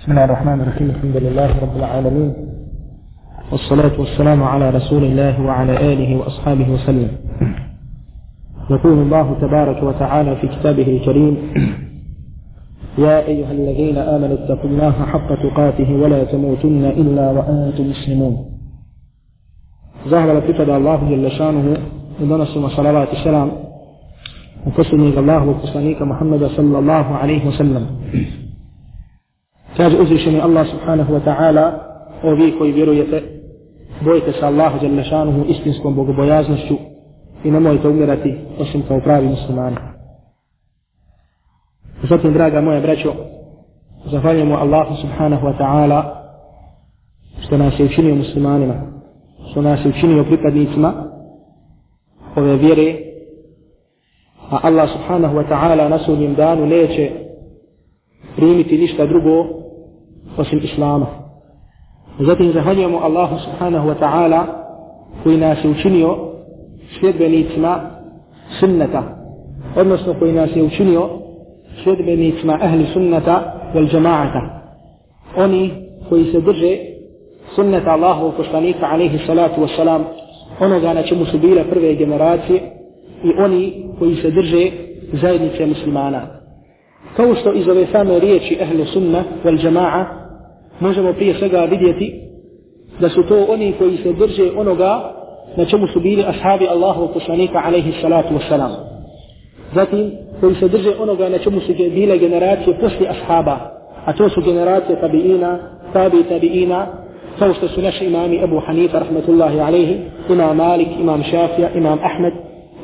بسم الله الرحمن الرحيم. الحمد لله رب العالمين. والصلاة والسلام على رسول الله وعلى آله وأصحابه وسلم. يقول الله تبارك وتعالى في كتابه الكريم يا أيها الذين آمنوا اتقوا الله حق تقاته ولا تموتن إلا وأنتم مسلمون. زهر لفتد الله جل شأنه ودنسم صلوات السلام. وقسمي الله وقسميك محمد صلى الله عليه وسلم. Kaže uzvišeni Allah subhanahu wa ta'ala, ovi koji vjerujete, bojite se Allahu jalla šanuhu istinskom bogobojaznošću i nemojte umirati osim kao pravi muslimani. Zatim, draga moja braćo, zahvaljujemo Allahu subhanahu wa ta'ala što nas je učinio muslimanima, što nas je učinio pripadnicima ove vjere, a Allah subhanahu wa ta'ala na sudnjem danu neće primiti ništa drugo osim Islama. Zatim zahvaljujemo Allahu subhanahu wa ta'ala koji nas je učinio sljedbenicima sunnata, odnosno koji nas je učinio sljedbenicima ahli sunnata wal džamaata. Oni koji se drže sunnata Allahu poslanika alaihi salatu wassalam, onoga na čemu su bile prve generacije i oni koji se drže zajednice muslimana. Kao što iz ove same riječi ahlu sunna wal džama'a možemo prije svega vidjeti da su to oni koji se drže onoga na čemu su bili ashabi Allahu poslanika alaihi salatu wassalam. Zatim koji se drže onoga na čemu su bile generacije posle ashaba, a to su generacije tabiina, tabi tabiina, kao što su naši imami Abu Hanifa rahmatullahi alaihi, imam Malik, imam Šafija, imam Ahmed,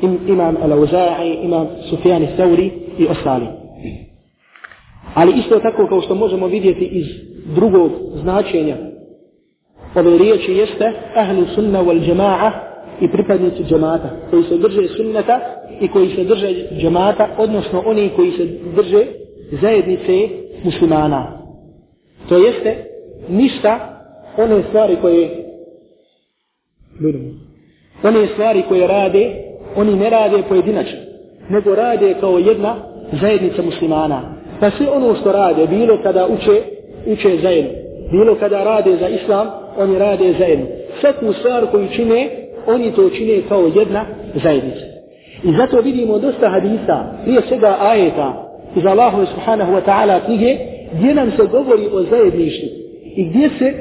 im, imam Al-Auza'i, imam Sufjan Thauri i ostali. Ali isto tako kao što možemo vidjeti iz drugog značenja ove riječi jeste ahlu sunna wal jama'a i pripadnici džemata koji se drže sunnata i koji se drže džemata odnosno oni koji se drže zajednice muslimana. To jeste ništa one stvari koje one stvari koje rade oni ne rade pojedinačno nego rade kao jedna zajednica muslimana pa sve ono što rade bilo kada uče uče zajedno. Bilo kada rade za islam, oni rade zajedno. Svaku stvar koju čine, oni to čine kao jedna zajednica. I zato vidimo dosta hadisa, prije svega ajeta iz Allahu subhanahu wa ta'ala knjige, gdje nam se govori o zajedništvu i gdje se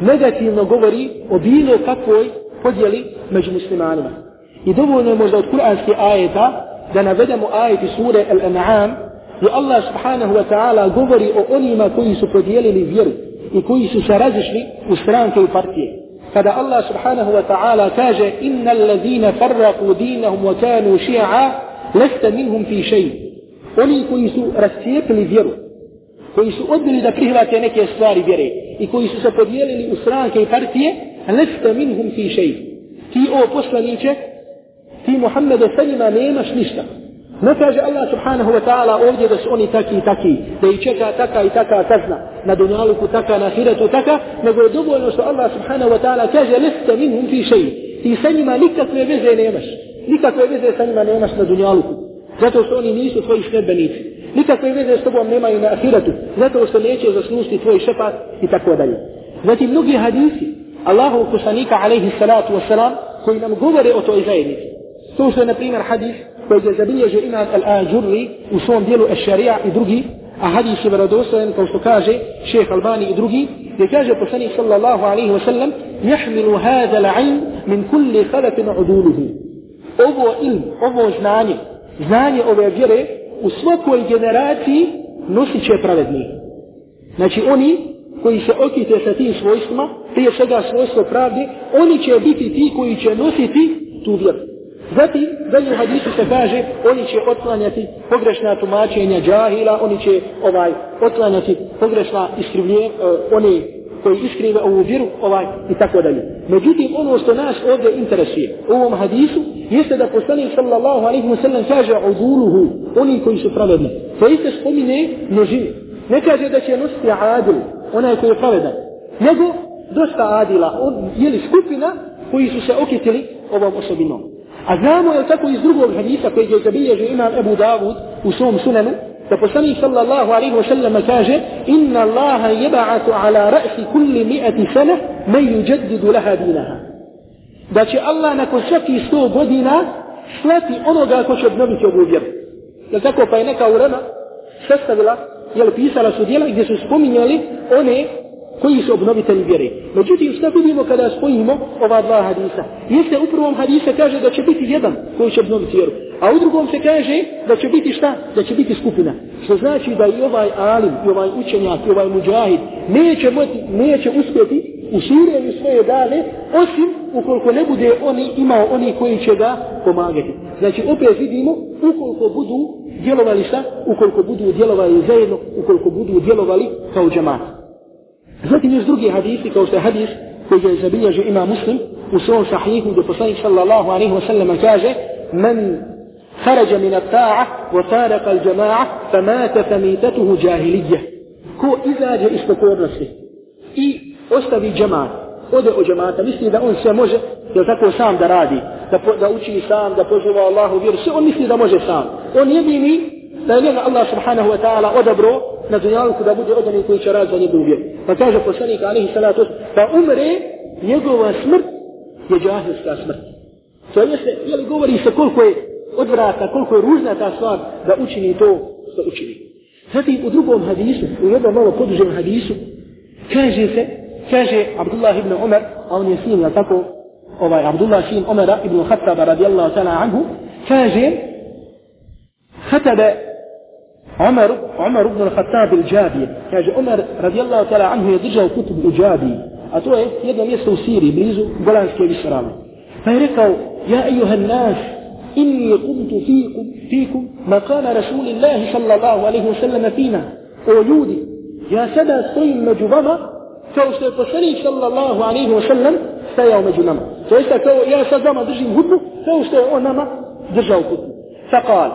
negativno govori o bilo kakvoj podjeli među muslimanima. I dovoljno je možda od kuranske ajeta da navedemo ajeti sure Al-An'am I Allah subhanahu wa ta'ala govori o onima koji su podijelili vjeru i koji su se razišli u stranke i partije. Kada Allah subhanahu wa ta'ala kaže inna allazina farraku dinahum wa kanu ši'a lesta minhum fi šeji. Oni koji su rascijepili vjeru, koji su odbili da prihvate neke stvari vjere i koji su se podijelili u stranke i partije, lesta minhum fi šeji. Ti o poslaniće, ti Muhammede sa njima nemaš ništa. Ne kaže Allah subhanahu wa ta'ala ovdje da su oni taki i taki, da ih čeka taka i taka kazna, na dunjaluku taka, na hiretu taka, nego je dovoljno što Allah subhanahu wa ta'ala kaže lista minhum fi šeji. Ti sa njima nikakve veze nemaš. Nikakve veze sa njima nemaš na dunjaluku. Zato što oni nisu tvoji snedbenici. Nikakve veze s tobom nemaju na ahiretu. Zato što neće zaslušiti tvoj šepat i tako dalje. Zatim mnogi hadisi Allahu kusanika alaihi salatu wasalam koji nam govore o toj zajednici. To što je na primjer hadis koji je zabilježio imam al-Ađurri u svom dijelu al-Šarija i drugi, a hadis je vjerodostojan kao što kaže šeheh Albani i drugi, gdje kaže poslanik sallallahu alaihi wa sallam jahmilu hada la'in min kulli khalafin uduluhu. Ovo ilm, ovo znanje, znanje ove vjere u svakoj generaciji nosit će pravedni. Znači oni koji se okite sa tim svojstvima, prije svega svojstvo pravde, oni će biti ti koji će nositi tu vjeru. Zatim, dalje u hadisu se kaže, oni će otklanjati pogrešna tumačenja džahila, oni će ovaj otklanjati pogrešna iskrivlje, uh, one koji iskrive ovu vjeru, ovaj, i tako dalje. Međutim, ono što nas ovdje interesuje u ovom hadisu, jeste da poslanik sallallahu alaihi wa sallam kaže uduluhu, oni koji su pravedni. Pa to jeste spomine množine. Ne kaže da će nositi adil, onaj koji je pravedan. Nego, dosta adila, on, jeli skupina koji su se okitili ovom osobinom. A znamo je tako iz drugog hadisa koji je zabilježio imam Ebu Davud u svom sunanu, da poslanik sallallahu alaihi wa sallam kaže inna Allaha jeba'atu ala ra'si kulli mi'ati sana men yuđeddidu laha dinaha. Da će Allah nakon svaki sto godina slati onoga ko će obnoviti ovu vjeru. Je tako pa je neka urema sastavila, je pisala su dijela gdje su spominjali one koji su obnovitelji vjere. Međutim, šta vidimo kada spojimo ova dva hadisa? Jeste u prvom hadisa kaže da će biti jedan koji će obnoviti vjeru. A u drugom se kaže da će biti šta? Da će biti skupina. Što znači da i ovaj alim, i ovaj učenjak, i ovaj muđahid neće, moti, neće uspjeti u širenju svoje dale, osim ukoliko ne bude oni imao oni koji će ga pomagati. Znači, opet vidimo, ukoliko budu djelovali šta? Ukoliko budu djelovali zajedno, ukoliko budu djelovali kao džamat. Zatim još drugi hadisi, kao što je hadis koji je zabilježio ima muslim u svom sahihu gdje poslanik sallallahu alaihi wa sallam kaže men خرج من الطاعة وفارق الجماعة فمات فميتته جاهلية ko izađe iz pokornosti i ostavi džemat, ode od džemata, misli da on sve može, jel tako sam da radi, da, po, da uči sam, da poziva Allahu vjeru, sve on misli da može sam. On jedini, da je njega Allah subhanahu wa ta'ala odabro na dunjalku da bude odani koji će razva njegovu vjeru. Pa kaže poslanik alaihi salatu pa umre njegova smrt je džahilska smrt. To jeste, jeli govori se koliko je odvrata, koliko je ružna ta stvar da učini to što učini. Zatim u drugom hadisu, u jednom malo podužem hadisu, kaže se, kaže Abdullah ibn Umar, a on je sin, jel tako, ovaj Abdullah sin Umara ibn Khattaba radijallahu ta'ala anhu, kaže, Khattaba عمر عمر بن الخطاب الجابي. كاجي عمر رضي الله تعالى عنه يدرج وكتب الجابي. اتو إيه يدا ميستو سيري بليزو بلانس كي بسرامة فيركو يا أيها الناس إني قمت فيكم فيكم مقام رسول الله صلى الله عليه وسلم فينا. ويودي يا سدى سين مجبما فوسيقسني صلى الله عليه وسلم سيوم جنما فإذا كو يا سدى ما درجي مهدو فوسيقو نما درجو كتب فقال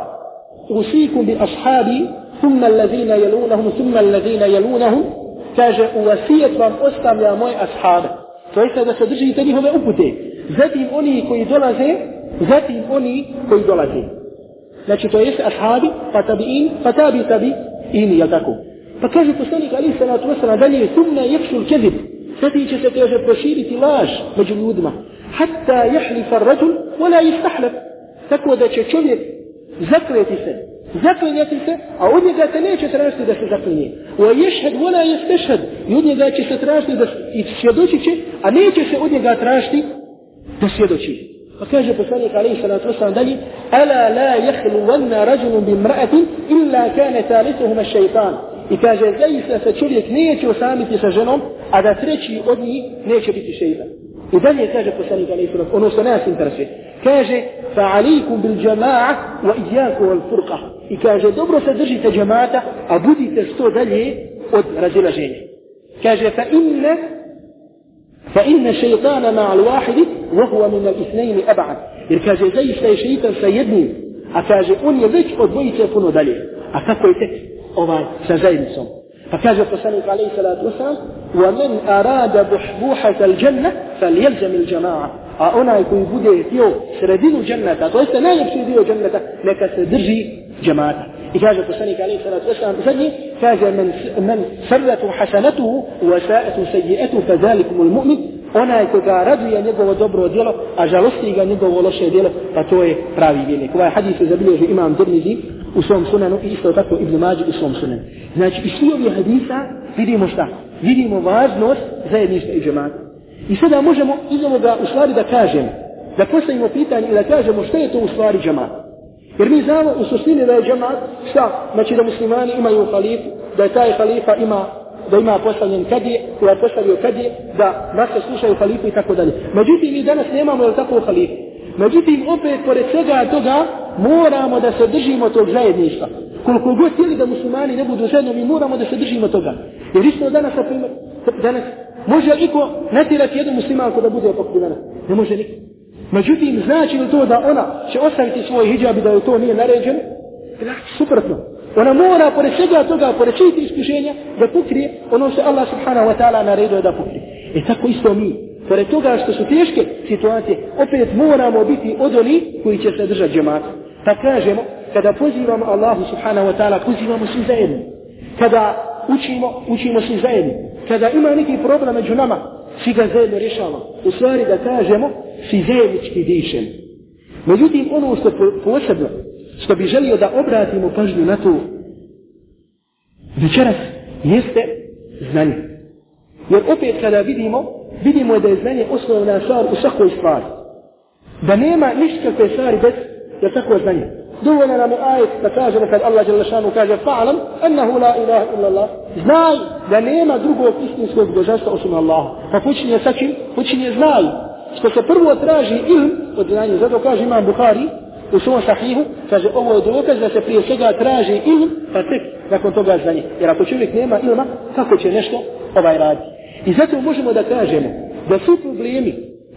أوصيكم بأصحابي ثم الذين يلونهم ثم الذين يلونهم kaže u vasijet vam ostavlja moj ashab. To je da se držite njihove upute. Zatim oni koji dolaze, zatim oni koji dolaze. Znači to jest ashabi, pa tabi'in, pa tabi tabi ini, jel tako? Pa kaže poslanik Ali salatu wasalam dalje, sumna jefšul kezib. Zatim će se kaže proširiti laž među ljudima. Hatta jahlifa rađul, wala jistahlab. Tako da će čovjek zakleti se, zaklinjati se, a od njega se neće tražiti da se zaklinje. O ješhed vola je stešhed, i od njega će se tražiti da i svjedoči će, a neće se od njega tražiti da svjedoči. Pa kaže poslanik alaihi salatu wasalam dalje, ala la jehlu vanna rađunum bi mraatin illa kane talisuhuma šeitan. I kaže, zaista se čovjek neće osamiti sa ženom, a da treći od njih neće biti šeitan. I dalje kaže poslanik alaihi sallam, ono što nas interesuje. Kaže, fa alikum bil džama'a wa ijaku al furqa. I kaže, dobro se držite džamata, a budite što dalje od razilaženja. Kaže, fa inne al wahidi, wa huwa min al isnejni ab'ad. Jer kaže, zaista je šeitan sa jednim, a kaže, on je već od dvojice puno dalje. A kako je tek ovaj sa zajednicom? فكاز الصنيق عليه الصلاة والسلام ومن أراد بحبوحة الجنة فليلزم الجماعة. آه، أنا يكون بودي تيو سردين جنة تو إست نايب سردين جنة لك سدرجي جماعة. إكاز الصنيق عليه الصلاة والسلام سني من من حسنته وساءت سيئته فذلكم المؤمن. onaj koga raduje njegovo dobro djelo, a žalosti ga njegovo loše djelo, pa to je pravi vjernik. Ovaj u svom sunanu i isto tako Ibn Mađi u svom sunanu. Znači, iz svi ovih hadisa vidimo šta? Vidimo važnost zajedništva i džemata. I sada možemo iz ovoga u stvari da kažemo, da postavimo pitanje i da kažemo što je to u stvari džemat. Jer mi znamo u suštini da je džemat šta? Znači da muslimani imaju halifu, da je taj halifa ima da ima postavljen kadije, koja je postavio kadije, da nas se slušaju halifu i tako dalje. Međutim, mi danas nemamo jel tako halifu. Međutim, opet, pored svega toga, moramo da se držimo tog zajedništva. Koliko god htjeli da muslimani ne budu zajedno, mi moramo da se držimo toga. Jer isto danas, na primjer, danas, može li iko natjerati jednu muslimanku da bude pokrivena? Ne može niko. Međutim, znači li to da ona će ostaviti svoj hijab i da je to nije naređeno? Znači, suprotno. Ona mora, pored svega toga, pored čiti iskušenja, da pokrije ono što Allah subhanahu wa ta'ala naredio da pokrije. E tako isto mi. Pored toga što su teške situacije, opet moramo biti od oni koji će se držati džemata. Pa kažemo, kada pozivamo Allahu subhanahu wa ta'ala, pozivamo svi zajedno. Kada učimo, učimo svi zajedno. Kada ima neki problem među nama, svi ga zajedno rješavamo. U stvari da kažemo, svi zajednički dišemo. Međutim, ono što posebno, što bi želio da obratimo pažnju na to, večeras jeste znanje. Jer opet kada vidimo, vidimo da je znanje osnovna stvar u svakoj stvari. Da nema ništa te stvari bez, jer tako znanje. Dovoljno nam je ajet da kažemo kad Allah žele šanu kaže fa'alam ennehu la ilaha illa Allah. Znaj da nema drugog istinskog božanstva osim Allaha. Pa počinje sa čim? Počinje znaj. Što se prvo traži ilm od znanja. Zato kaže imam Bukhari u svom sahihu, kaže ovo je dokaz da se prije svega traži ilm, pa tek nakon toga znanje. Jer ako čovjek nema ilma, kako će nešto ovaj raditi? I zato možemo da kažemo da su problemi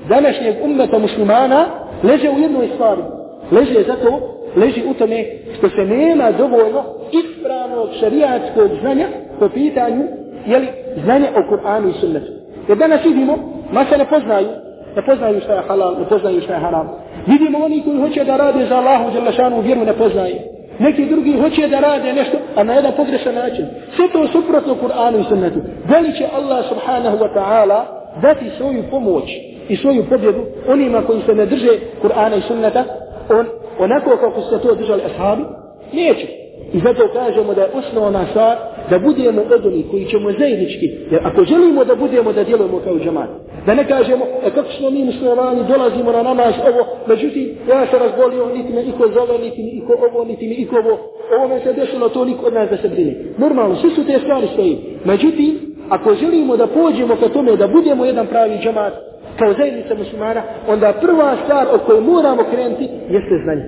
današnjeg ummeta muslimana leže u jednoj stvari. Leže zato leži u tome što se nema dovoljno ispravnog šarijatskog znanja po pitanju jeli, znanja o Kur'anu i sunnetu. Jer danas vidimo, masa ne poznaju, ne poznaju šta je halal, ne poznaju šta je haram. Vidimo oni koji hoće da rade za Allahu Đelešanu vjeru ne poznaju. Neki drugi hoće da rade nešto, a na jedan pogrešan način. Sve to suprotno Kur'anu i sunnetu. Da li će Allah subhanahu wa ta'ala dati svoju pomoć i svoju pobjedu onima koji se ne drže Kur'ana i sunneta, on onako kako su to držali ashabi, neće. I zato kažemo da je osnovna stvar da budemo odoni koji ćemo zajednički, jer ako želimo da budemo da djelujemo kao džamat, da ne kažemo, e kako smo mi muslimani, dolazimo na namaz, ovo, međutim, ja se razbolio, niti me iko zove, niti mi iko ovo, niti mi iko ovo, ovo me se desilo, to niko od nas da se brine. Normalno, svi su te stvari stoji. Međutim, ako želimo da pođemo ka tome, da budemo jedan pravi džamat, kao zajednica muslimana, onda prva stvar od kojoj moramo krenuti jeste znanje.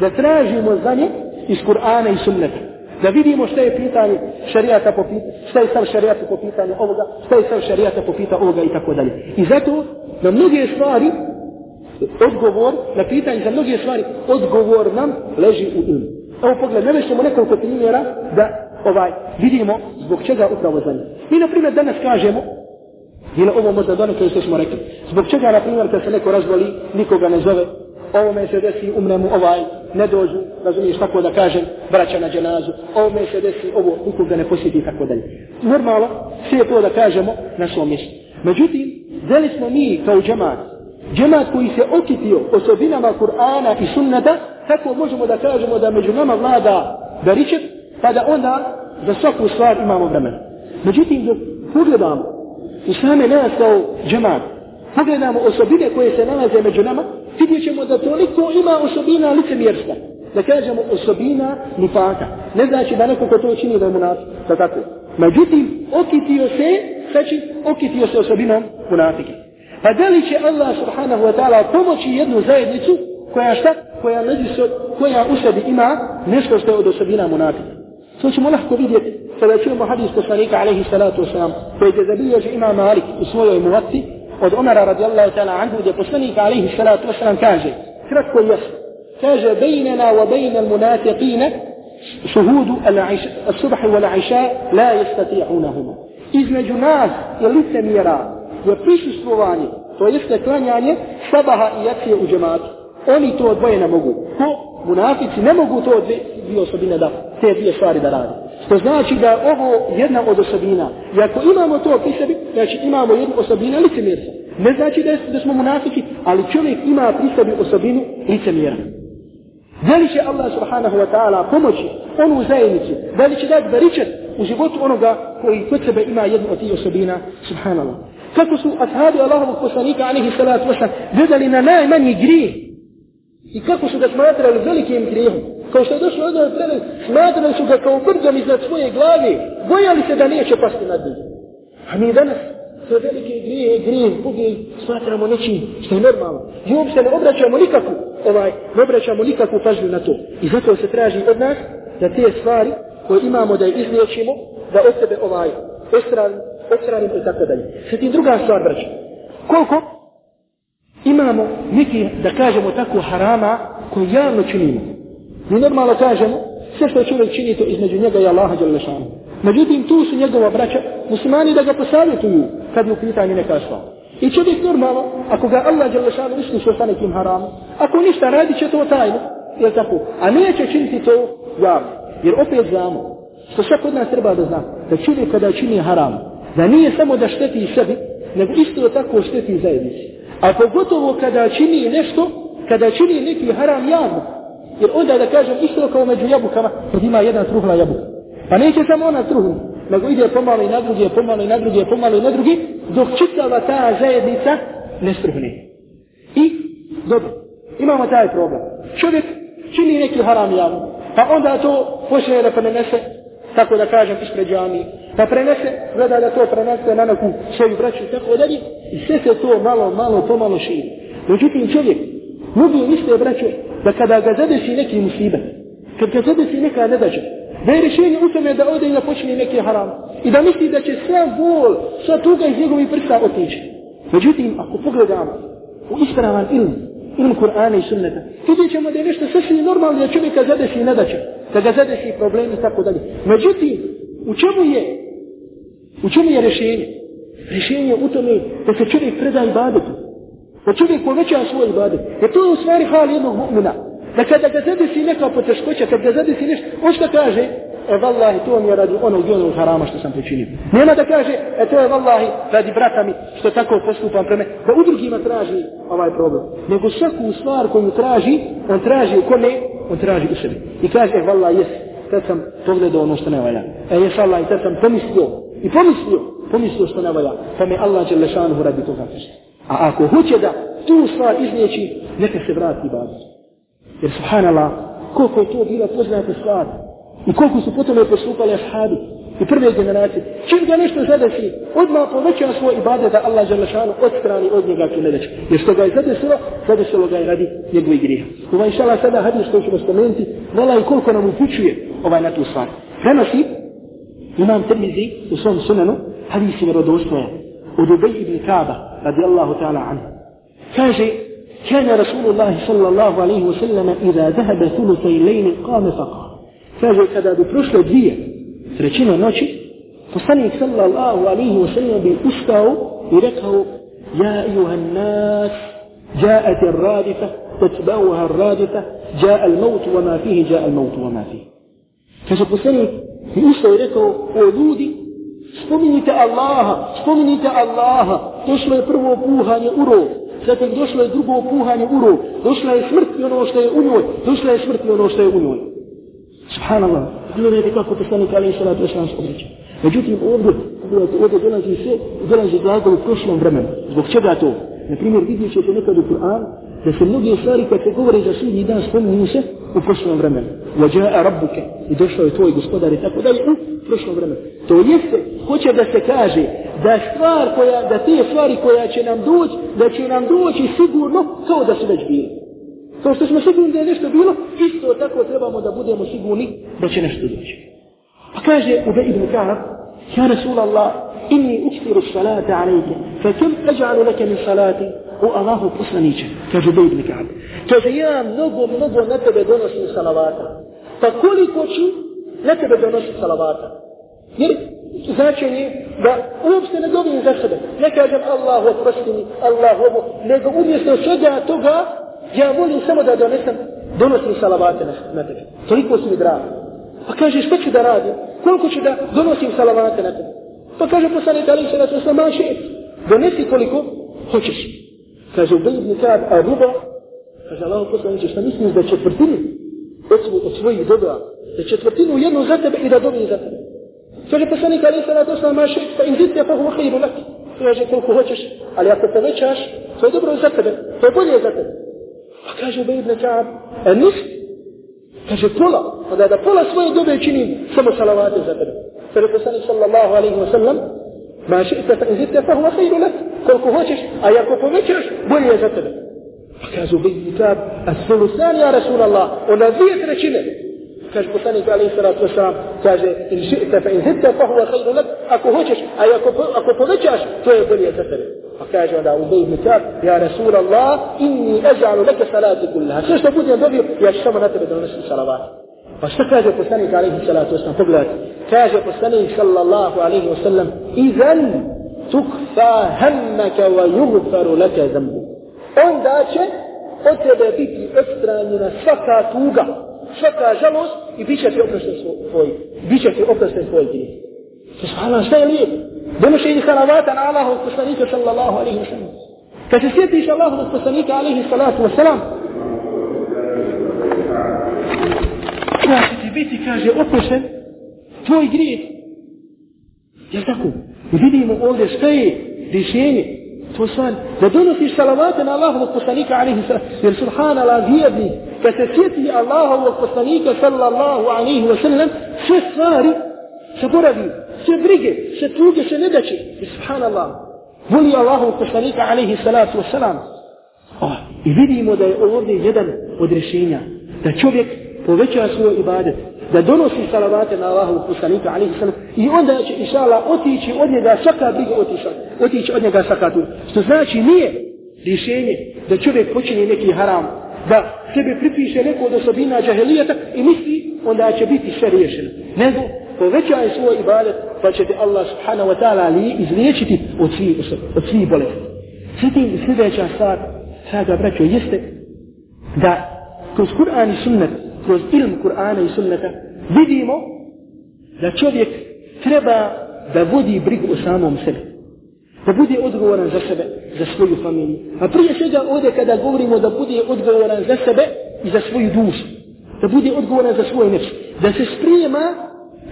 Da tražimo znanje iz Kur'ana i sunneta. Da vidimo šta je pitanje šarijata po pitanju, šta je stav šarijata po pitanju ovoga, šta je stav šarijata po pitanju ovoga i tako dalje. I zato na mnoge stvari odgovor, na pitanje za mnoge stvari, odgovor nam leži u ilmu. Evo pogled, ne ćemo nekoliko primjera da ovaj vidimo zbog čega upravo znanje. Mi na primjer danas kažemo Ili ovo možda donekle što smo rekli. Zbog čega, na primjer, kad se neko razvoli, nikoga ne zove, ovome se desi, umre mu ovaj, ne dođu, razumiješ tako da kažem, braća na dženazu, ovome se desi, ovo nikoga ne posjeti i tako dalje. Normalno, sve je to da kažemo na svom mjestu. Međutim, zeli smo mi kao džemat, džemat koji se okitio osobinama Kur'ana i sunnata, tako možemo da kažemo da među nama vlada baričet, pa da onda za svaku stvar imamo vremena. Međutim, dok pogledamo i same nas kao džemat, pogledamo osobine koje se nalaze među nama, vidjet ćemo da toliko ima osobina licemjerstva. Da kažemo osobina nifaka. Ne znači da neko ko to čini da je munafik. Da tako. Međutim, okitio se, znači, okitio se osobinom munafike. Pa da li će Allah subhanahu wa ta'ala pomoći jednu zajednicu koja šta? Koja, među, koja u sebi ima nešto što je od osobina munafika. To ćemo lahko vidjeti kada čujemo hadis poslanika alaihi salatu wasalam koji je zabilježi ima Malik u svojoj muvatci od Omara radijallahu ta'ala anhu gdje poslanik alaihi salatu wasalam kaže kratko i jasno kaže bejnena wa bejna al-munafiqina šuhudu al-subhi wal-aisha la jestati'unahuma između nas i lice mjera je prisustvovanje to jeste klanjanje sabaha i jacije u džematu oni to odvoje ne mogu ko munafici ne mogu to dvije osobine da te dvije stvari da radi. Što znači da ovo jedna od osobina. I ako imamo to pri sebi, znači imamo jednu osobinu licemjerstva. Ne znači da, da smo munafici, ali čovjek ima pri sebi osobinu licemjera. Da li će Allah subhanahu wa ta'ala pomoći onu zajednicu, da li će dati baričat u životu onoga koji kod sebe ima jednu od tih osobina, subhanallah. Kako su ashabi Allahovog poslanika, alihi salatu wasalam, gledali na najmanji grijeh I kako su ga smatrali velikim grijehom. Kao što je došlo od ovog predaj, smatrali su ga kao brdom iznad svoje glave. Bojali se da neće pasti nad njim. A mi danas sve velike grije, grije, buge, smatramo nečim što je normalno. I uopšte ne obraćamo nikakvu, ovaj, ne obraćamo nikakvu pažnju na to. I zato se traži od nas da te stvari koje imamo da je izliječimo, da od sebe ovaj, ostranimo i tako dalje. Sve ti druga stvar, braće. Koliko imamo neki, da kažemo tako, harama koji javno činimo. Mi normalno kažemo, sve što čovjek čini to između njega i Allaha Đalešanu. Međutim, tu su njegova braća, muslimani da ga posavjetuju kad je u pitanju neka stvar. I čovjek normalno, ako ga Allah Đalešanu iskušao sa nekim haramom, ako ništa radi će to tajno, je tako? A neće činiti to javno. Jer opet znamo, što sve kod nas treba da zna, da čovjek kada čini haram, da nije samo da šteti sebi, nego isto tako šteti zajednici. A pogotovo kada čini nešto, kada čini neki haram javno, jer onda da kažem isto kao među jabukama, kad ima jedna truhla jabuka. Pa neće samo ona truhla, nego ide pomalo i na drugi, pomalo i na drugi, pomalo i na drugi, dok čitava ta zajednica ne struhne. I, dobro, imamo taj problem. Čovjek čini neki haram javno, pa onda to počne da prenese, tako da kažem, ispred džami, pa prenese, gleda da to prenese na neku svoju braću, tako dalje, i sve se to malo, malo, pomalo širi. Međutim, čovjek, mnogi misle, braćo, da kada ga zadesi neki musibet, kad ga zadesi neka nedađa, da je rješenje u tome da ode i da počne neki haram. I da misli da će sve bol, sva tuga iz njegovih prsta otići. Međutim, ako pogledamo u ispravan ilm, ilm Kur'ana i sunneta, vidjet ćemo da je nešto sasvim normalno da čovjeka zadesi i da ga zadesi problemi i tako dalje. Međutim, u čemu je, u čemu je rješenje? Rješenje u tome da se čovjek preda ibadetu, da čovjek poveća svoj ibadet. Jer to je u stvari hal jednog mu'mina. Da kada ga zadesi neka poteškoća, kada ga zadesi nešto, on što kaže? E vallahi, to mi je radi onog i onog harama što sam počinio. Nema da kaže, e to je vallahi radi brata mi što tako postupam preme, da u drugima traži ovaj problem. Nego svaku stvar koju traži, on traži u kome, on traži u sebi. I kaže, e vallahi, jes, sad sam pogledao ono što ne valja. E jes Allah, sad sam pomislio, i pomislio, pomislio što ne valja. Pa me Allah će lešanuhu radi toga prišli. A ako hoće da tu stvar iznijeći, neka se vrati bazi. Jer subhanallah, koliko je to bila poznata stvar i koliko su potom je postupali ashabi i prve generacije. Čim ga nešto zadesi, odmah poveća svoj ibadet da Allah žele šanu odstrani od njega tu nedeću. Jer što ga je zadesilo, zadesilo ga je radi njegovih griha. Ovaj šala sada hadis koji ćemo spomenuti, vala i koliko nam upućuje ovaj na tu stvar. Prenosi imam Tirmizi u svom sunanu, hadis je vjerodostojan. Od Ubej ibn Kaaba, رضي الله تعالى عنه. كاجي كان رسول الله صلى الله عليه وسلم إذا ذهب ثلثي الليل قام فقال. كاجي كذا بفرشل noći poslanik sallallahu alaihi wa sallam bi ustao i rekao ja ejuha nas جاءت الرادفة تتبعها الرادفة جاء الموت وما فيه جاء الموت وما فيه i rekao o ljudi spominjite Allaha, spominjite Allaha. Došlo je prvo puhanje u rov, zatim došlo je drugo puhanje u rov, došla je smrt i ono što je u njoj, došla je smrt i ono što je u njoj. Subhanallah, gledajte kako poslanik Ali Salatu Islam se obraća. Međutim, ovdje, ovdje dolazi sve, dolazi glagol u prošlom vremenu. Zbog čega to? Na primjer, vidjet ćete nekad u Kur'an, da se mnogi stvari koje se govore za sudnji dan spominju se u prošlom vremenu. Vađa'a rabbuke i došao je tvoj gospodar i tako dalje u prošlom vremenu. To jeste, hoće da se kaže da stvar koja, da te stvari koja će nam doći, da će nam doći sigurno kao da su već bili. Kao što smo sigurni da je nešto bilo, isto tako trebamo da budemo sigurni da će nešto doći. Pa kaže Ube ibn Ka'ab, Ja Rasulallah, inni uktiru salata alejke, fa kem ađalu leke min salati, o Allahu poslaniće, kaže Ubej ibn Ka'ab. Kaže, ja mnogo, mnogo na tebe donosim salavata. Pa koliko ću na tebe donosim salavata? Jer značenje da uopšte ne dobim za sebe. Ne kažem Allahu oprosti mi, Allahu ovo, nego umjesto svega toga, ja volim samo da donesem, donosim salavate na, na tebe. Toliko su mi drago. Pa kaže, što ću da radim? Koliko ću da donosim salavate na tebe? Pa kaže poslanik Ali se na to sam maši, donesi koliko hoćeš. Kaže, Ubej ibn Ka'ab, a ruba, kaže Allah poslaniče, šta misliš da četvrtinu od, svojih dobra, da četvrtinu jednu za tebe i da dobije za tebe. Kaže poslanik Ali ve sellem, "Maši, fa in zidta fa huwa khayrun lak." Kaže koliko hoćeš, ali ako povećaš, to je dobro za tebe, to je bolje za tebe. Pa kaže Ubej ibn Ka'ab, "A nis?" Kaže pola, pa da, pola svoje dobe činim samo salavate za tebe. Kaže poslanik sallallahu alejhi ve sellem, Ma ši'ta fa inzidta fa huwa khayru lak. Koliko hoćeš, a ako povećaš, bolje je za tebe. Pa kažu bi kitab, as-sulusan ya Rasulallah, ona dvije trećine. Kaže poslanik alaihi salatu wasalam, kaže, in ši'ta fa inzidta fa huwa khayru lak. Ako hoćeš, a ako, ako povećaš, to je bolje za tebe. Pa kaže onda Ubej ibn Ka'b, ja Rasulallah, inni ezalu neke salati kullaha. Sve što budem dobio, ja ću samo na tebe donosim salavat. Pa što kaže poslanik alaihi salatu wasalam? Pogledajte. Kaže poslanik sallallahu alaihi wasallam, Izan hammaka wa yugfaru laka zambu. Onda će od tebe biti odstranjena svaka tuga, svaka žalost i bit će ti oprosten svoj, bit će ti oprosten svoj grijeh. Subhanallah, šta je lijepo? Donošenje salavata na Allahov poslanika sallallahu alaihi wa sallam. Kad se sjetiš Allahovog poslanika alaihi salatu wa sallam, da će ti biti, kaže, oprošten tvoj grijeh. Jel tako? I vidimo ovdje šta je rješenje. To stvar, da donosiš salavate na Allahovog poslanika, alaihi sallam, jer subhanallah, vjerni, kad se sjeti Allahovog poslanika, sallallahu alaihi wa sallam, sve stvari zaboravi, sve brige, sve tuge, sve nedaće. I subhanallah, voli Allahovog poslanika, alaihi salatu wa sallam. Oh, I vidimo da je ovdje jedan od rješenja, da čovjek poveća svoj ibadet, da donosi salavate na Allahu poslanika alaihi sallam i onda će inšala otići od njega svaka briga otiša, otići od njega svaka tu. Što znači nije rješenje da čovjek počini neki haram, da sebe pripiše neko od osobina džahelijata i misli onda će biti sve riješeno. Nego povećaj svoj ibadet pa će te Allah subhanahu wa ta'ala li izliječiti od svih, od svih bolesti. Svijetim sljedeća stvar, sada braćo, jeste da kroz Kur'an i sunnet kroz ilm Kur'ana i sunneta, vidimo da čovjek treba da vodi brigu o samom sebi. Da bude odgovoran za sebe, za svoju familiju. A prije svega ovdje kada govorimo da bude odgovoran za sebe i za svoju dušu. Da bude odgovoran za svoj nefs. Da se sprijema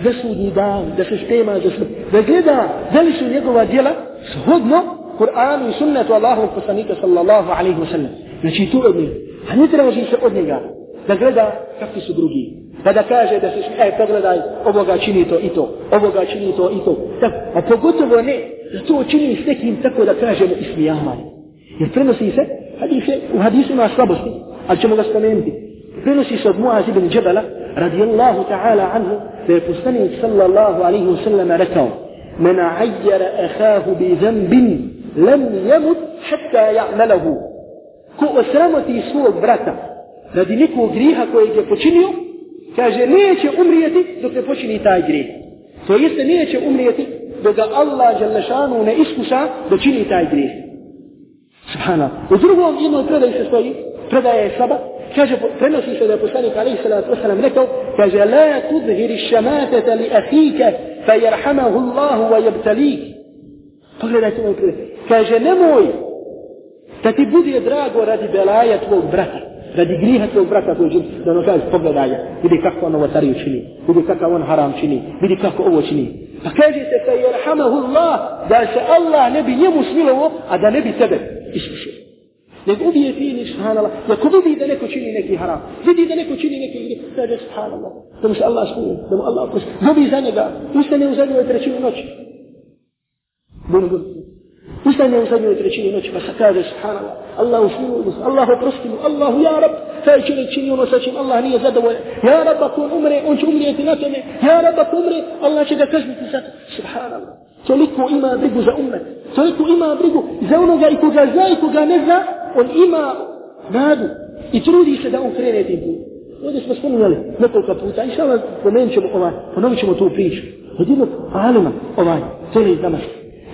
za sudnji dan, da se sprema za smrt. Da gleda da li su njegova djela shodno Kur'anu i sunnetu Allahu poslanika sallallahu alaihi wa sallam. Znači tu od njega. A ne traži se od njega da gleda kakvi su drugi Pa da kaže da se, e, pogledaj, ovoga čini to i to, ovoga čini to i to. Tak, a pogotovo ne, da to čini s nekim tako da kažemo ismijavanje. Jer prenosi se, hadise, u hadisu ima slabosti, ali ćemo ga spomenuti. Prenosi se od Muaz ibn Džabala, radijallahu ta'ala anhu, da je poslanik sallallahu alaihi wa sallam rekao, من عير أخاه بذنب لم يمت حتى يعمله ko osramoti svog brata radi nekog griha kojeg je počinio, kaže, neće umrijeti dok ne počini taj grih. To jeste, neće umrijeti dok ga Allah Đalešanu ne iskuša da čini taj grih. Subhana. U drugom jednoj predaju se stoji, predaja je saba, kaže, prenosi se da je poslanik alaihi salatu wasalam rekao, kaže, la tudhiri šamatata li ahike, fa jerhamahu Allahu wa jabtalik. Pogledajte ovaj predaj. Kaže, nemoj da ti bude drago radi belaja tvog brata radi griha tvojeg brata koji živi, da ono kaže, pogledaj, vidi kako on ovo tariju čini, vidi kako on haram čini, vidi kako ovo čini. Pa kaže se, fe jerhamahu Allah, da se Allah ne bi njemu smilovo, a da ne bi tebe iskušio. Nego ubije ni subhanallah, ako vidi da neko čini neki haram, vidi da neko čini neki grih, kaže, subhanallah, da mu se Allah smije, da mu Allah oprosti, dobi za njega, ustane u zadnjoj trećini noći. Bunu, bunu. Ustane u zadnjoj trećini noći, pa se kaže, subhanallah, Allah usmilu, Allah oprosti mu, Allah, ja rab, taj čovjek čini ono sa čim Allah nije zadovoljan. Ja rab, ako on umre, on će umrijeti na tome. Ja rab, ako umre, Allah će ga kazniti za to. Subhanallah. Toliko ima brigu za umet. Toliko ima brigu za onoga i koga zna i koga ne zna, on ima nadu i trudi se da on krene tim putem. Ovdje smo spominjali nekoliko puta, i sada pomenut ćemo ovaj, ponovit ćemo tu priču. Od jednog alima, ovaj, tole iz Damaska.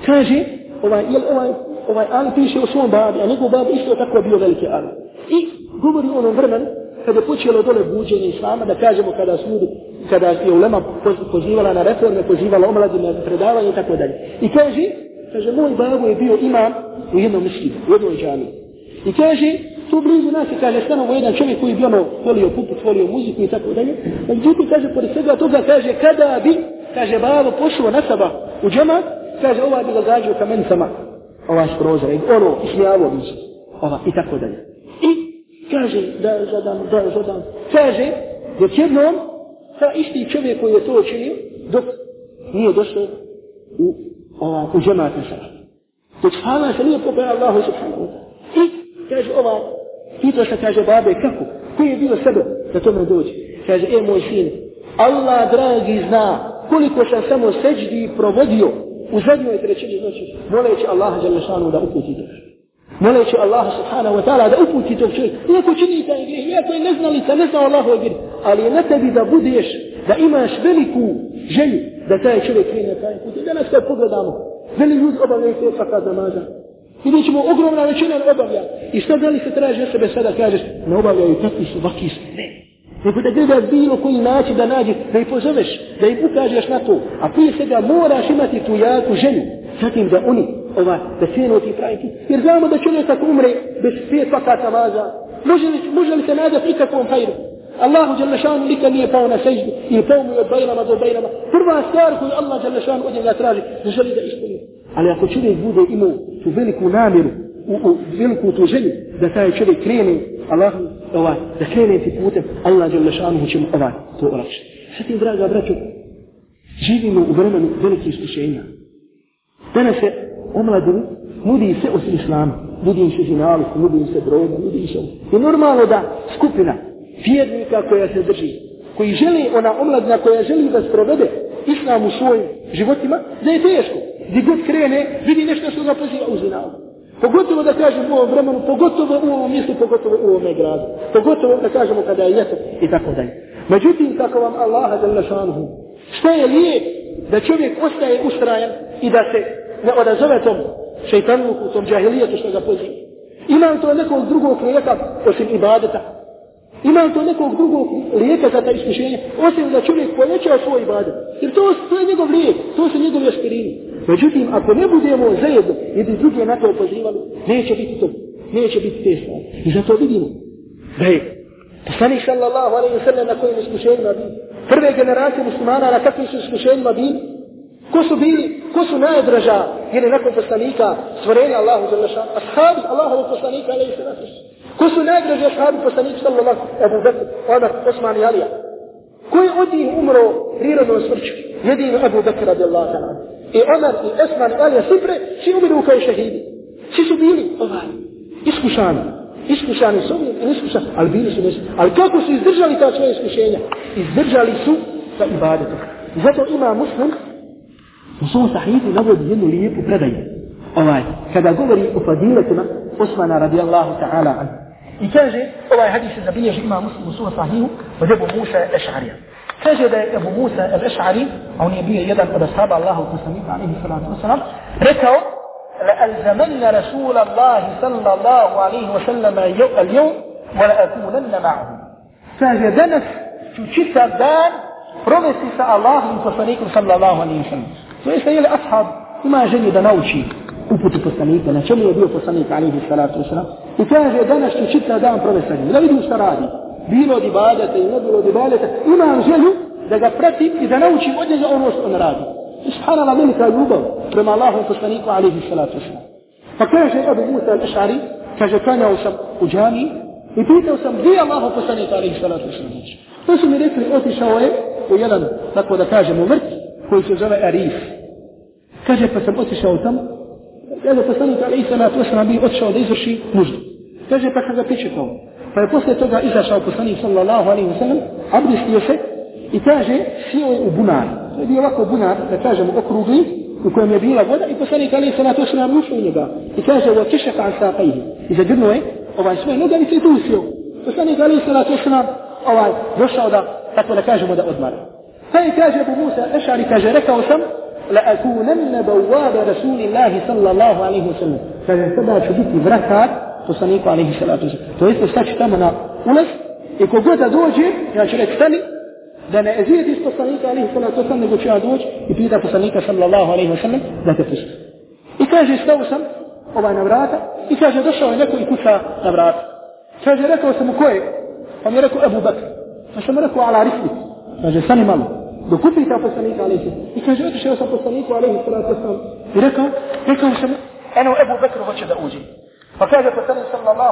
Kaže, ovaj, jel ovaj, ovaj Ali piše o svom babi, a njegov babi isto tako bio veliki Ali. I govori onom vremenu, kada je počelo dole buđenje islama, da kažemo kada su ljudi, kada je ulema pozivala na reforme, pozivala omladi na predavanje i tako dalje. I kaže, kaže, moj babo je bio imam u jednom mislimu, u jednoj džami. I kaže, tu blizu nas je, kaže, stanovo jedan čovjek koji bi ono volio puput, volio muziku i tako dalje. Međutim, kaže, pored svega toga, kaže, kada bi, kaže, babo pošlo na saba u džama, kaže, ovaj bi ga gađao kamenicama, ovaj prozor, i ono, ismijavo bi se, ova, i tako dalje. I kaže, da zadam, da zadam, kaže, dok jednom, ta isti čovjek koji je to učinio, dok nije došao u, ova, u džemat na sada. Dok hala se nije popeo Allahu subhanahu wa ta'ala. I, kaže, ova, pitao se, kaže, babe, kako? Koji je bio sebe da tome dođe? Kaže, e, moj sin, Allah, dragi, zna koliko sam samo seđdi provodio u zadnjoj trećini noći, moleći Allaha Đalešanu da uputi to. Moleći Allaha Subhanahu wa ta'ala da uputi tog čovjeka. Iako čini taj grijeh, iako je neznalica, ne zna Allahu je grijeh, ali je na tebi da budeš, da imaš veliku želju da taj čovjek krene taj put. I danas kad pogledamo, veli ljudi obavljaju te fakat namaza. Vidjet ćemo ogromna većina obavlja. I šta da li se traži od sebe sada kažeš, ne obavljaju takvi su, vaki su. Ne. Nego da gledaš bilo koji način da nađe, da ih pozoveš, da ih ukažeš na to. A prije svega moraš imati tu jaku ženu, Zatim da oni, ova, da krenu ti praviti. Jer znamo da čovjek ako umre bez pet vakata namaza, može li, može li se nadati ikakvom hajru? Allahu Đalešanu nikad nije pao na seždu i pao mu je od bajrama do bajrama. Prva stvar koju Allah Đalešanu od njega traži, da želi da ispuni. Ali ako čovjek bude imao tu veliku namjeru, u, u veliku tu želju, da taj čovjek krene, Allahu ovaj, da krene ti putem, Allah Đalešanu će mu ovaj, to olakšati. Zatim, draga braću, živimo u vremenu velikih iskušenja. Danas se omladini nudi se osim islama. Nudi im se zinalik, nudi im se droga, nudi im se... I normalno da skupina vjernika koja se drži, koji želi, ona omladina koja želi da sprovede islam u svojim životima, da je teško. Gdje god krene, vidi nešto što ga poziva u zinalik. Pogotovo da kažem u ovom vremenu, pogotovo u ovom mjestu, pogotovo u ovome gradu. Pogotovo da kažemo kada je ljeto i tako dalje. Međutim, kako vam Allah za šanhu, što je lijep da čovjek ostaje ustrajan i da se ne odazove tom šeitanluku, tom džahilijetu što ga poziva. Ima li to nekog drugog lijeka osim ibadeta? Ima li to nekog drugog lijeka za ta iskušenja? Osim da čovjek poveća svoj ibadet. Jer to, to je njegov lijek, to su njegovi aspirini. Međutim, ako ne budemo zajedno jedni drugi na to pozivali, neće biti to. Neće biti te stvari. I zato vidimo da je poslanik sallallahu alaihi wa sallam na kojim iskušenjima bili. Prve generacije muslimana na kakvim su iskušenjima bili. Ko su bili, ko su najdraža, jer je nakon poslanika stvorenja Allahu za našan, ashabi Allahovu poslanika, alaihi sallam. Ko su najdraži ashabi poslanika, sallallahu Abu Bakr, Omar, Osman i Alija. Ko je od njih umro prirodnom smrću? Jedino Ebu Bakr, radijallahu ta'ala. I Omer, i Esman, i Alija, svi svi umiru kao šehidi. Svi su bili, ovaj, iskušani. Iskušani su, iskušani, ali bili su nesli. Ali kako su izdržali ta svoje iskušenja? Izdržali su sa ibadetom. I zato ima muslim, U svom sahihu navodi jednu lijepu predaju. Ovaj, kada govori o fadiletima Osmana radijallahu ta'ala an. I kaže, ovaj hadis se zabilježi ima muslim u svom sahihu od Ebu Musa Eš'arija. سجد أبو موسى الأشعري عن نبيه يدا قد اصحاب الله وتسليم عليه الصلاة والسلام ركعوا لألزمن رسول الله صلى الله عليه وسلم اليوم ولأكونن معه. فهذا تشتى دان رمسي الله من صلى الله عليه وسلم. فإيسا أصحاب ما جلد نوشي uputu poslanika, na čemu je bio عليه الصلاة والسلام. وكان I kaže danas ću čitav dan provesti sa njim. Bilo od ibadete i ne bilo od ibadete. Imam želju da ga pratim i da naučim od njega ono što on radi. I subhanallah velika ljubav prema Allahu poslaniku alihi salatu wasalam. Pa kaže Abu Musa al-Ash'ari, kaže kanjao sam u džami i pitao sam gdje je Allahom poslaniku, alihi salatu wasalam. To su mi rekli, otišao je u jedan, tako da kažemo, mrt, koji se zove Arif. Kaže, pa sam otišao tamo, kaže, poslanik alihi Salatu wasalam, bi otišao da izvrši nuždu. Kaže, pa sam ga pričekao. Pa je posle toga izašao poslanik sallallahu alaihi wa sallam, abdestio se i kaže, sjeo je u bunar. To je bio ovako bunar, da kažemo, okrugli, u kojem je bila voda i poslanik Ali Salatu Osama ušao u njega. I kaže, ovo kišaka an saqaihi. I zagrnuo je ovaj svoj nogavice i tu usio. Poslanik Ali Salatu Osama ovaj, došao da, tako da kažemo, da odmara. Pa je kaže Abu Musa Ešari, kaže, rekao sam, la akunenne bawaba Rasulillahi sallallahu alaihi wa sallam. Kaže, sada ću biti vratar poslaniku alihi salatu. To jeste, staći tamo na ulaz i kogod da dođe, ja ću reći, stani, da ne ezijeti s poslanika alihi salatu sallam, nego ću ja doći i pita poslanika sallallahu alihi wasalam da te pusti. I kaže, stao sam ovaj na vrata i kaže, došao je neko i kuca na vrata. Kaže, rekao sam mu ko je? Pa mi je rekao Ebu Bakr. Pa sam mu rekao, ala risli. Kaže, stani malo dok upita poslanika alaihi i kaže otišao sam poslaniku alaihi salatu wasalam i rekao, rekao sam eno Ebu Bekr hoće da uđe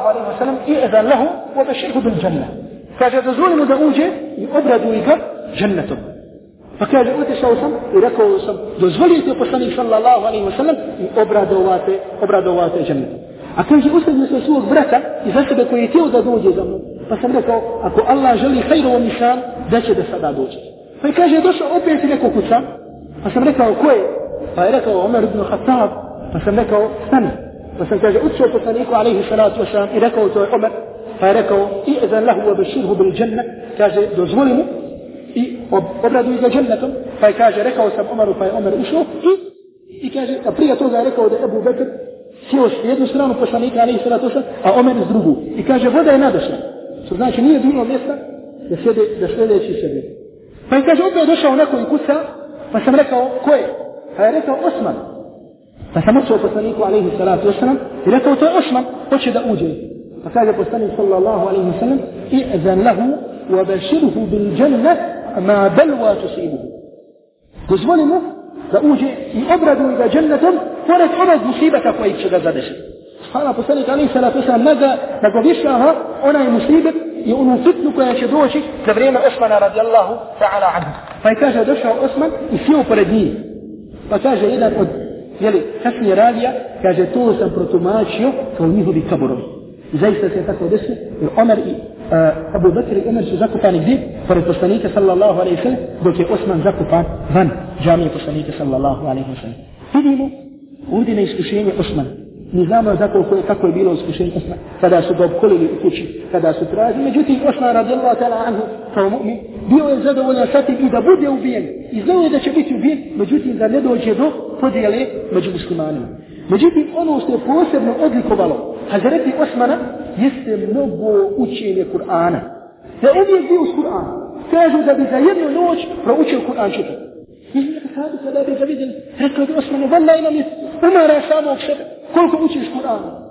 alaihi wasalam i edan lahu u obeširhu bil džanna kaže dozvoli mu da uđe i obraduj ga džennetom pa kaže otišao sam i rekao sam dozvolite poslanik sallallahu alaihi wasalam i obradovate obradovate džennetom a kaže ustavio sam svog brata i za sebe koji je htio da dođe za mnom pa sam rekao ako Allah želi hajrovom nisam da će da sada dođe Pa je kaže, došao opet i neko kuca. Pa sam rekao, ko je? Pa je rekao, Omer ibn Khattab. Pa sam rekao, stani. Sam kaže, učio poslaniku, alaihi salatu wasalam, i rekao, to je Omer. Pa je rekao, i ezan lahu obeširhu bil dženna. Kaže, dozvoli mu i obraduj ga džennetom. Pa je kaže, rekao sam Omeru, pa je Omer ušao. I, i kaže, a prije toga je rekao da je Ebu Bekr sjeo s jednu stranu poslanika, ali i salatu sam, a Omer s drugu. I kaže, voda je nadošla. Što znači, nije bilo mjesta da, sjede, da sljedeći sebe. Pa i kaže, opet je došao neko i kuca, pa sam rekao, ko je? Pa je rekao, Osman. Pa sam očeo poslaniku, alaihi salatu wasalam, i rekao, to je Osman, hoće da uđe. Pa kaže poslanik, sallallahu alaihi wasalam, i'zan lahu, wa baširuhu bil džanna, ma belwa tusibuhu. Dozvoli mu da uđe i obraduje ga džennetom, pored onog musibeta koji će ga zadešiti. Hvala poslanik Ali Salatu Sam naga da go višava onaj musibet i onu fitnu koja će doći za vrijeme Osmana radijallahu ta'ala anhu. Pa je kaže došao Osman i sjeo pored njih. Pa kaže jedan od jeli, kasnije radija, kaže to sam protumačio kao njihovi kaborovi. I zaista se je tako desilo, jer Omer i uh, Abu Bakr i Omer su zakupani gdje? Pored poslanika sallallahu alaihi sallam, dok je Osman zakupan van džamije poslanika sallallahu alaihi sallam. Vidimo ovdje na iskušenje Osmana. Mi znamo kako, je, kako je bilo iskušenje Osman, kada su ga obkolili u kući, kada su tražili. Međutim, Osman radijallahu ta'ala anhu, kao mu'min, bio je zadovoljan sa tim i da bude ubijen. I znao je da će biti ubijen, međutim, da ne dođe do podjele među muslimanima. Međutim, ono što je posebno odlikovalo Hazreti Osmana, jeste mnogo učenje Kur'ana. Da je uvijek bio s Kur'an. Kažu da bi za jednu noć proučio Kur'an čitati. I kada kada bi ga vidjeli, rekao bi Osmanu, vallaj nam je umara samog sebe. Koliko učiš Kur'an?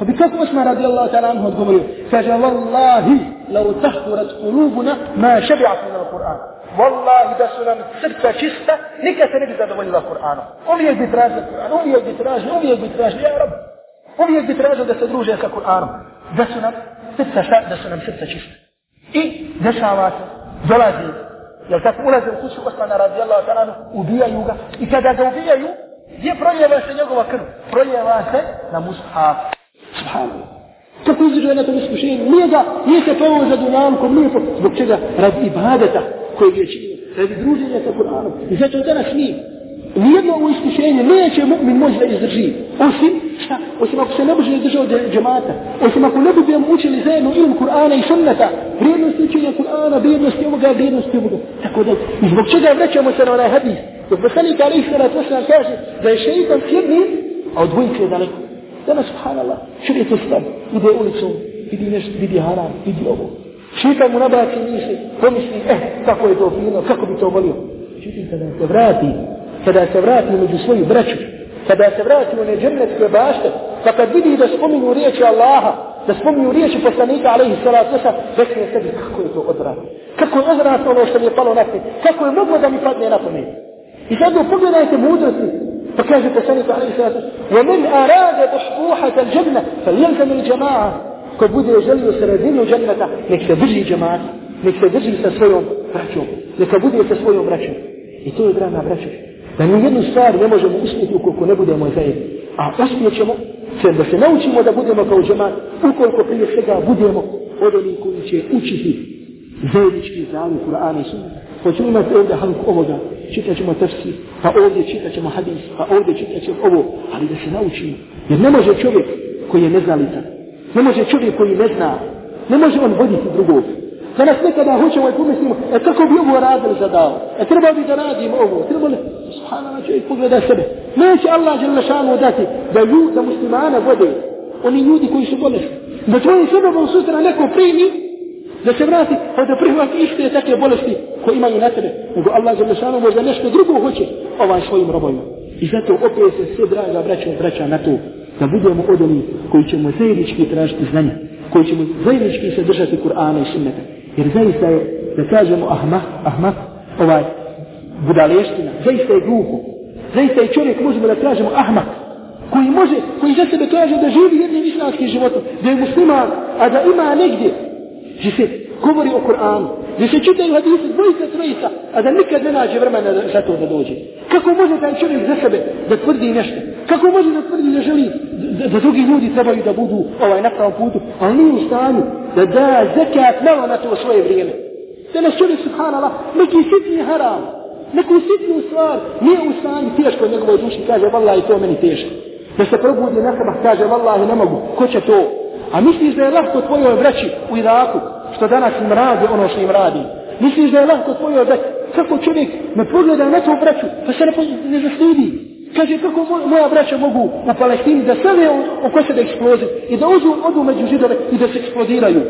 وبكثرة ما رضي الله تعالى عنه وزمله فجوالله لو تهدرت قلوبنا ما شبعت من القرآن. والله ده سنن سته شستة نكسة نجزة دولي الله القرآن أمي البتراج القرآن أمي يا أمي البتراج يا رب. أمي البتراج ده سدروج يا كقرآن ده سنن سرطة شاء ده سنن سرطة شستة. إي ده شعوات جلازي يل تاك أولا زي الخشي قصنا رضي الله تعالى عنه وبيا يوغا إكادا جوبيا يا يبرو يباسي يوغا وكرو برو يباسي نمصحاب Subhanallah. Kako izražuje na tom iskušenju? Nije da, nije se povao za dunjankom, nije po... Zbog čega? Radi ibadeta koji je činio. Radi druženja sa Kur'anom. I zato danas mi, nijedno ovo iskušenje neće mu'min moći da izdrži. Osim, šta? Osim ako se ne može izdržao džemata. Osim ako ne budemo učili zajedno ilm Kur'ana i sunnata. Vrijednosti učenja Kur'ana, vrijednosti ovoga, vrijednosti ovoga. Tako da, i zbog čega vraćamo se na onaj hadis? Dok poslanik Ali Isra Tosna kaže da je šeitan s jednim, a od dvojice je daleko. Danas, subhanallah, čovjek ustane, ide ulicom, vidi nešto, vidi haram, vidi ovo. Šeitan mu nabaci misli, pomisli, eh, kako je to fino, kako bi to volio. Međutim, kada se vrati, kada se vrati među svoju braću, kada se vrati u neđernetske bašte, pa kad vidi da spominju riječi Allaha, da spominju riječi poslanika, alaihi salatu wasa, rekne sebi, kako je to odvratno. Kako je odvratno ono što mi je palo na te, kako je moglo da mi padne na pamet. I sad pogledajte mudrosti. Pa kaže poslanik alaihi sallatu وَمِنْ أَرَادَ بُحْبُوحَةَ الْجَنَّةِ فَلْيَلْزَمِ الْجَمَاعَ Ko bude želio sredinu dženneta, nek se drži džemat, nek se drži sa svojom braćom, neka bude sa svojom braćom. I to je drana braćo. Da ni jednu stvar ne možemo uspjeti ukoliko ne budemo zajedni. A uspjet ćemo se da se naučimo da budemo kao džemat, ukoliko prije svega budemo od onih koji će učiti zajednički zalim Kur'ana i Sunnata. Hoćemo imati ovdje halku ovoga, čitat ćemo tefsir, pa ovdje čitat ćemo hadis, pa ovdje čitat ćemo ovo, ali da se naučimo. Jer ne može čovjek koji je neznalica, ne može čovjek koji ne zna, ne može on voditi drugog. Danas nekada hoćemo i pomislimo, e kako bi ovo radili za dao? E treba bi da radimo ovo? Treba li? Subhanallah čovjek pogleda sebe. Neće Allah želešanu dati da ljud, da muslimana vode. Oni ljudi koji su bolesni. Da tvojim sebebom sutra neko primi, da se vrati, pa da prihvati iste takve bolesti koje imaju na tebe, nego Allah za lešanu možda nešto drugo hoće ovaj svojim robojima. I zato opet se sve draga braća vraća na to, da budemo od onih koji ćemo zajednički tražiti znanje, koji ćemo zajednički se držati Kur'ana i sunneta. Jer zaista je, da kažemo ahmak, ahmak, ovaj, budaleština, zaista je glupo. Zaista je čovjek, možemo da kažemo ahmak, koji može, koji za sebe kaže da živi jednim islamskim životom, da je musliman, a da ima negdje gdje se govori o Kur'anu, gdje se čitaju hadise dvojica, trojica, a da nikad ne nađe vremena za to da dođe. Kako može taj čovjek za sebe da tvrdi nešto? Kako može da tvrdi da želi da, da drugi ljudi trebaju da budu ovaj na pravom putu, ali nije u stanju da da zekat malo na to svoje vrijeme. Da nas čovjek subhanallah, neki sitni haram, neku sitnu stvar, nije u stanju, teško njegovoj duši, kaže, vallahi, to meni teško. Da se probudi na sabah, kaže, vallahi, ne mogu, ko će to? A misliš da je lahko tvojoj vreći u Iraku, što danas im radi ono što im radi? Misliš da je lahko tvojoj vreći? Kako čovjek ne pogleda na tu vreću, pa se ne, ne zaslidi? Kaže, kako moja braća mogu u Palestini da stave oko sebe eksploziv i da uzu, odu među židove i da se eksplodiraju.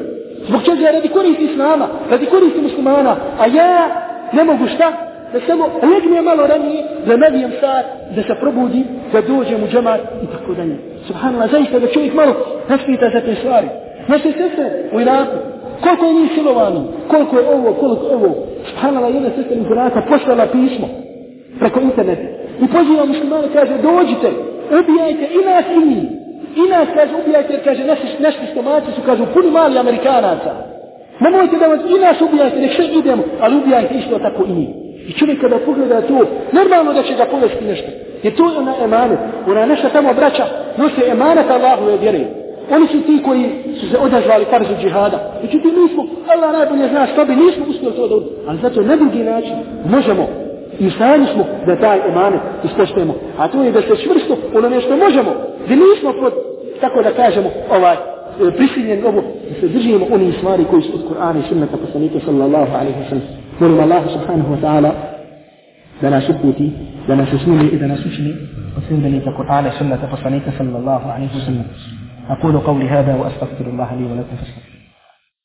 Zbog čega radi koristi islama, radi koristi muslimana, a ja ne mogu šta? Da samo legne malo ranije, da navijem sad, da se probudim, da dođem u džemat i tako dalje. Subhanallah, zaista da čovjek malo raspita za te stvari. Naše sestre u Iraku, koliko je njih silovano, koliko je ovo, koliko je ovo. Subhanallah, jedna sestra iz Iraka poslala pismo preko interneta. I poziva muslimane, kaže, dođite, ubijajte i nas i njih. I nas, kaže, ubijajte, jer kaže, naši, naši stomaci su, kaže, puni mali Amerikanaca. Nemojte da vas i nas ubijajte, nek sve idemo, ali ubijajte isto tako i njih. I čovjek kada pogleda to, normalno da će ga povesti nešto. Jer to je ona emanet. Ona naša tamo braća nose emanet Allahove vjere. Oni su ti koji su se odazvali farzu džihada. Međutim, mi smo, Allah najbolje zna što bi, nismo uspjeli to da uđe. Ali zato na drugi način možemo i sami smo da taj emanet ispoštujemo. A to je da se čvrsto ono nešto možemo. Da nismo pod, tako da kažemo, ovaj, e, prisiljen ovo, da se držimo oni stvari koji su od Kur'ana i sunnata poslanika sallallahu alaihi wa sallam. قولوا الله سبحانه وتعالى da شكوتي shi شسوني إذا نسوشني su ne da سنة فصنيك صلى الله عليه وسلم. أقول قولي هذا وأستغفر الله لي ولكم فاستغفروا